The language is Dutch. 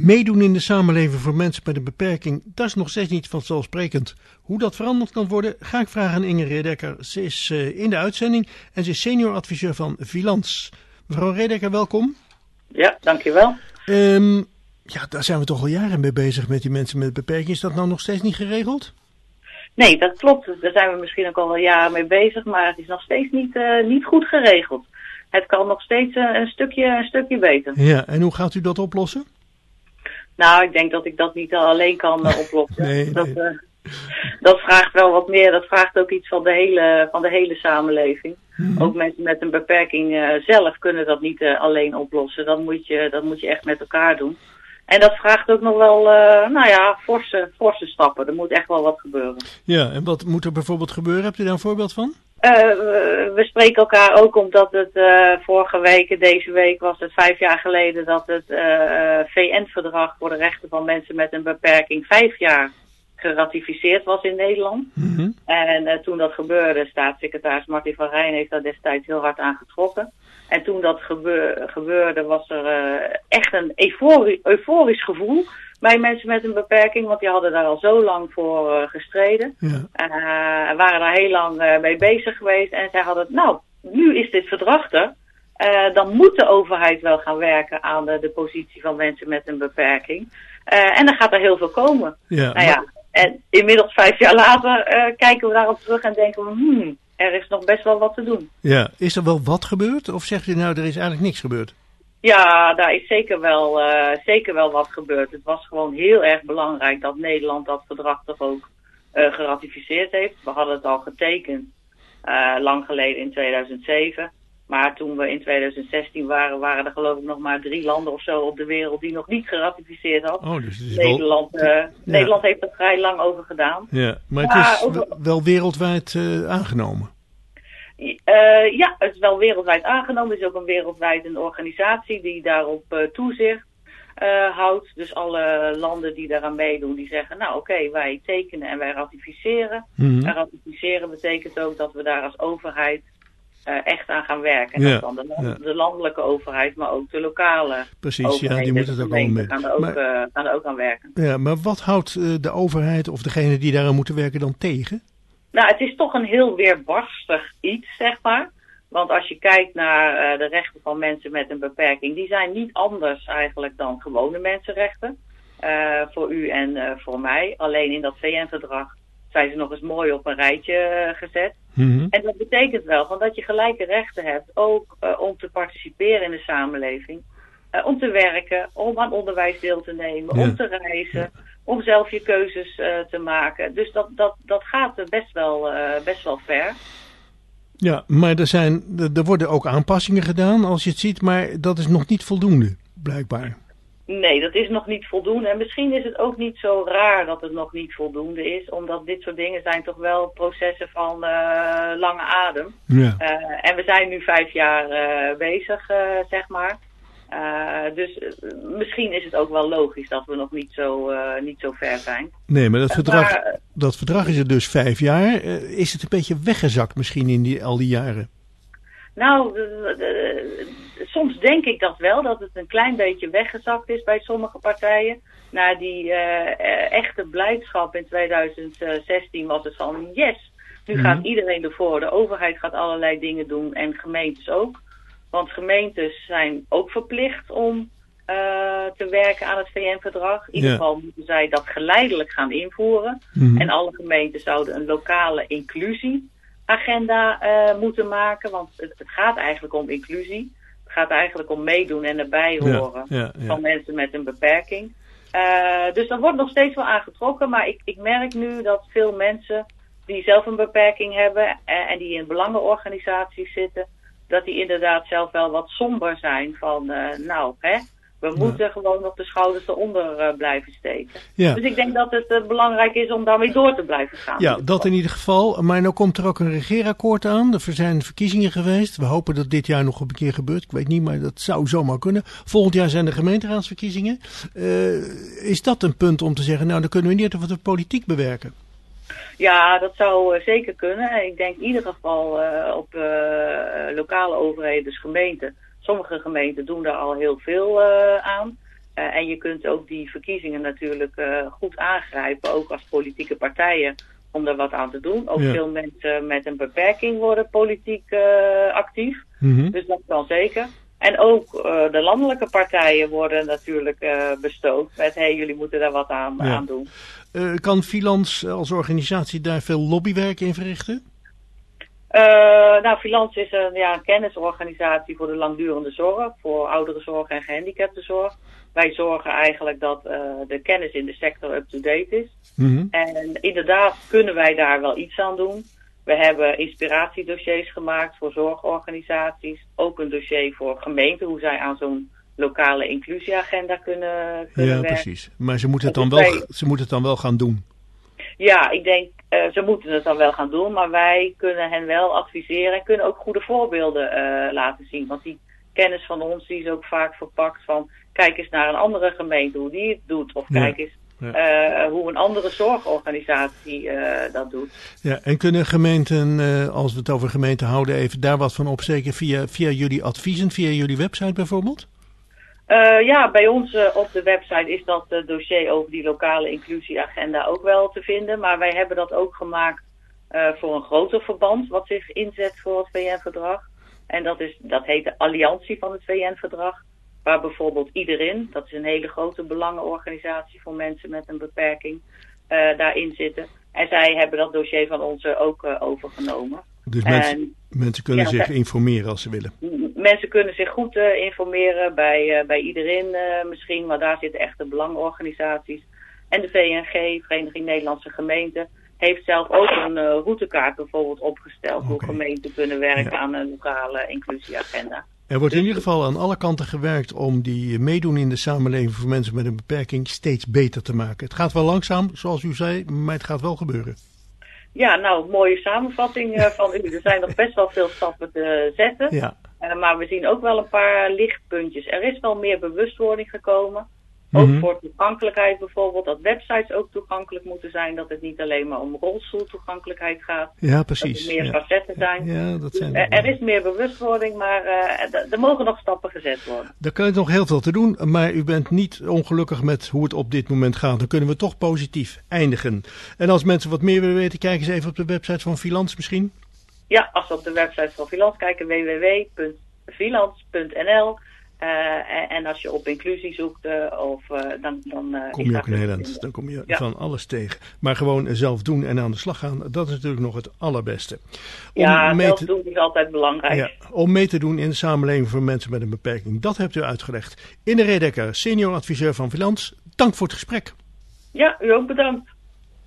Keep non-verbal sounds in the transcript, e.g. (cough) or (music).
Meedoen in de samenleving voor mensen met een beperking, dat is nog steeds niet vanzelfsprekend. Hoe dat veranderd kan worden, ga ik vragen aan Inge Redekker. Ze is uh, in de uitzending en ze is senior adviseur van Vilans. Mevrouw Redekker, welkom. Ja, dankjewel. Um, ja, daar zijn we toch al jaren mee bezig met die mensen met beperking. Is dat nou nog steeds niet geregeld? Nee, dat klopt. Daar zijn we misschien ook al jaren mee bezig, maar het is nog steeds niet, uh, niet goed geregeld. Het kan nog steeds uh, een, stukje, een stukje beter. Ja, en hoe gaat u dat oplossen? Nou, ik denk dat ik dat niet alleen kan uh, oplossen. (laughs) nee, dat, nee. dat vraagt wel wat meer. Dat vraagt ook iets van de hele, van de hele samenleving. Mhm. Ook mensen met een beperking zelf kunnen dat niet alleen oplossen. Dat moet, je, dat moet je echt met elkaar doen. En dat vraagt ook nog wel, uh, nou ja, forse, forse stappen. Er moet echt wel wat gebeuren. Ja, en wat moet er bijvoorbeeld gebeuren? Hebt u daar een voorbeeld van? Uh, we spreken elkaar ook omdat het uh, vorige week, deze week was het vijf jaar geleden dat het VN-verdrag voor de rechten van mensen met een beperking vijf jaar geratificeerd was in Nederland. Mm -hmm. En toen dat gebeurde, staatssecretaris Martin van Rijn heeft daar destijds heel hard aan getrokken. En toen dat gebeur, gebeurde, was er uh, echt een eufori euforisch gevoel bij mensen met een beperking. Want die hadden daar al zo lang voor uh, gestreden. Ja. Uh, waren daar heel lang mee bezig geweest. En zij hadden, nou, nu is dit verdrag er. dan moet de overheid wel gaan werken aan de, de positie van mensen met een beperking. en dan gaat er heel veel komen. Ja, nou ja, en inmiddels vijf jaar later kijken we daarop terug en denken we, hmm, er is nog best wel wat te doen. Ja, is er wel wat gebeurd? Of zegt u nou, er is eigenlijk niks gebeurd? Ja, daar is zeker wel, uh, zeker wel wat gebeurd. Het was gewoon heel erg belangrijk dat Nederland dat verdrag toch ook uh, geratificeerd heeft. We hadden het al getekend, uh, lang geleden in 2007. Maar toen we in 2016 waren, waren er geloof ik nog maar drie landen of zo op de wereld die nog niet geratificeerd hadden. Oh, dus het Nederland, wel... ja. Nederland heeft er vrij lang over gedaan. Ja, maar het Maar is wel- wereldwijd eh, aangenomen. Uh, ja, het is wel wereldwijd aangenomen. Er is ook een wereldwijd een organisatie die daarop toezicht houdt. Dus alle landen die daaraan meedoen, die zeggen, nou oké, okay, wij tekenen en wij ratificeren. Mhm. En ratificeren betekent ook dat we daar als overheid echt aan gaan werken. En Ja, de, land- ja. de landelijke overheid, maar ook de lokale Precies, ja, overheden. die moeten het ook allemaal mee. gaan er ook, Maar, uh, gaan er ook aan werken. ja, maar wat houdt eh, de overheid of degene die daaraan moeten werken dan tegen? Nou, het is toch een heel weerbarstig iets, zeg maar. Want als je kijkt naar uh, de rechten van mensen met een beperking, die zijn niet anders eigenlijk dan gewone mensenrechten. Uh, voor u en voor mij. Alleen in dat VN-verdrag zijn ze nog eens mooi op een rijtje eh, Mhm. En dat betekent wel van dat je gelijke rechten hebt, ook uh, om te participeren in de samenleving. Uh, om te werken, om aan onderwijs deel te nemen, Ja. om te reizen, om zelf je keuzes uh, te maken. Dus dat, dat, dat gaat best wel, best wel ver. Ja, maar er, zijn, er worden ook aanpassingen gedaan als je het ziet, maar dat is nog niet voldoende, blijkbaar. Nee, dat is nog niet voldoende. En misschien is het ook niet zo raar dat het nog niet voldoende is. Omdat dit soort dingen zijn toch wel processen van uh, lange adem. Ja. Uh, en we zijn nu vijf jaar uh, bezig, zeg maar. Dus misschien is het ook wel logisch dat we nog niet zo, niet zo ver zijn. Nee, maar dat verdrag, maar- dat verdrag is er dus vijf jaar. Eh, is het een beetje weggezakt misschien in die, al die jaren? Nou, soms denk ik dat wel, dat het een klein beetje weggezakt is bij sommige partijen. Na die uh, echte blijdschap in 2016 was het van yes, nu Mhm. gaat iedereen ervoor. De overheid gaat allerlei dingen doen en gemeentes ook. Want gemeentes zijn ook verplicht om uh, te werken aan het VN-verdrag. In ieder Ja. geval moeten zij dat geleidelijk gaan invoeren. Mhm. En alle gemeenten zouden een lokale inclusieagenda uh, moeten maken. Want het, het, gaat eigenlijk om inclusie. Het gaat eigenlijk om meedoen en erbij horen Ja, ja, ja. van mensen met een beperking. Uh, dus dat wordt nog steeds wel aangetrokken. Maar ik, ik merk nu dat veel mensen die zelf een beperking hebben en, en die in belangenorganisaties zitten, dat die inderdaad zelf wel wat somber zijn van, uh, nou, hè, we moeten gewoon nog de schouders eronder uh, blijven steken. Ja. Dus ik denk dat het uh, belangrijk is om daarmee door te blijven gaan. Ja, dat in ieder geval. Maar nu komt er ook een regeerakkoord aan. Er zijn verkiezingen geweest. We hopen dat dit jaar nog een keer gebeurt. Ik weet niet, maar dat zou zomaar kunnen. Volgend jaar zijn de gemeenteraadsverkiezingen. Uh, is dat een punt om te zeggen, nou dan kunnen we niet wat de politiek bewerken? Ja, dat zou zeker kunnen. Ik denk in ieder geval op lokale overheden, dus gemeenten. Sommige gemeenten doen daar al heel veel aan. en je kunt ook die verkiezingen natuurlijk goed aangrijpen, ook als politieke partijen, om er wat aan te doen. Ook veel mensen met een beperking worden politiek actief. Mhm. Dus dat kan zeker. En ook de landelijke partijen worden natuurlijk bestookt met hey, jullie moeten daar wat aan, aan doen. kan Filans als organisatie daar veel lobbywerk in verrichten? Uh, nou, Filans is een, ja, een kennisorganisatie voor de langdurende zorg, voor ouderenzorg en gehandicaptenzorg. Wij zorgen eigenlijk dat uh, de kennis in de sector up-to-date is. Mm En inderdaad kunnen wij daar wel iets aan doen. We hebben inspiratiedossiers gemaakt voor zorgorganisaties. Ook een dossier voor gemeenten, hoe zij aan zo'n lokale inclusieagenda kunnen, kunnen ja, werken. Ja, precies. Maar ze moeten, het dan wel, ze moeten het dan wel gaan doen. Ja, ik denk, uh, ze moeten het dan wel gaan doen, maar wij kunnen hen wel adviseren en kunnen ook goede voorbeelden uh, laten zien. Want die kennis van ons die is ook vaak verpakt van, kijk eens naar een andere gemeente hoe die het doet. Of Ja. kijk eens Ja. uh, hoe een andere zorgorganisatie dat doet. Ja, en kunnen gemeenten, uh, als we het over gemeenten houden, even daar wat van opsteken via, via jullie adviezen, via jullie website bijvoorbeeld? Uh, ja, bij ons uh, op de website is dat uh, dossier over die lokale inclusieagenda ook wel te vinden. Maar wij hebben dat ook gemaakt voor een groter verband wat zich inzet voor het VN-verdrag. En dat, is, dat heet de Alliantie van het VN-verdrag. Waar bijvoorbeeld iedereen, dat is een hele grote belangenorganisatie voor mensen met een beperking, daarin zitten. En zij hebben dat dossier van ons ook overgenomen. Dus mensen, en, mensen kunnen ja, zich informeren als ze willen. Mensen kunnen zich goed uh, informeren bij, uh, bij iedereen uh, misschien, maar daar zitten echte belangenorganisaties. En de VNG, Vereniging Nederlandse Gemeenten, heeft zelf ook een routekaart bijvoorbeeld opgesteld okay. hoe gemeenten kunnen werken ja. aan een lokale inclusieagenda. Er wordt in ieder geval aan alle kanten gewerkt om die meedoen in de samenleving voor mensen met een beperking steeds beter te maken. Het gaat wel langzaam, zoals u zei, maar het gaat wel gebeuren. Ja, nou, mooie samenvatting uh, van u. Er zijn nog best wel veel stappen te zetten. Ja. Uh, maar we zien ook wel een paar lichtpuntjes. Er is wel meer bewustwording gekomen. Ook Mhm. voor toegankelijkheid bijvoorbeeld. Dat websites ook toegankelijk moeten zijn. Dat het niet alleen maar om rolstoeltoegankelijkheid gaat. Ja, precies. Dat er meer ja. facetten zijn. Ja, dat zijn er is meer bewustwording, maar uh, er mogen nog stappen gezet worden. Daar kan nog heel veel te doen, maar u bent niet ongelukkig met hoe het op dit moment gaat. Dan kunnen we toch positief eindigen. En als mensen wat meer willen weten, kijk eens even op de website van Filans misschien. Ja, als we op de website van Filans kijken, www.filans.nl. Uh, en, als je op inclusie zoekt, uh, of, uh, dan, dan kom je ook een heel eind. Dan kom je ja. van alles tegen. Maar gewoon zelf doen en aan de slag gaan, dat is natuurlijk nog het allerbeste. Om ja, zelf te... doen is altijd belangrijk. Ja, om mee te doen in de samenleving voor mensen met een beperking. Dat hebt u uitgelegd. In de Redekker, senior adviseur van Filans. Dank voor het gesprek. Ja, u ook bedankt.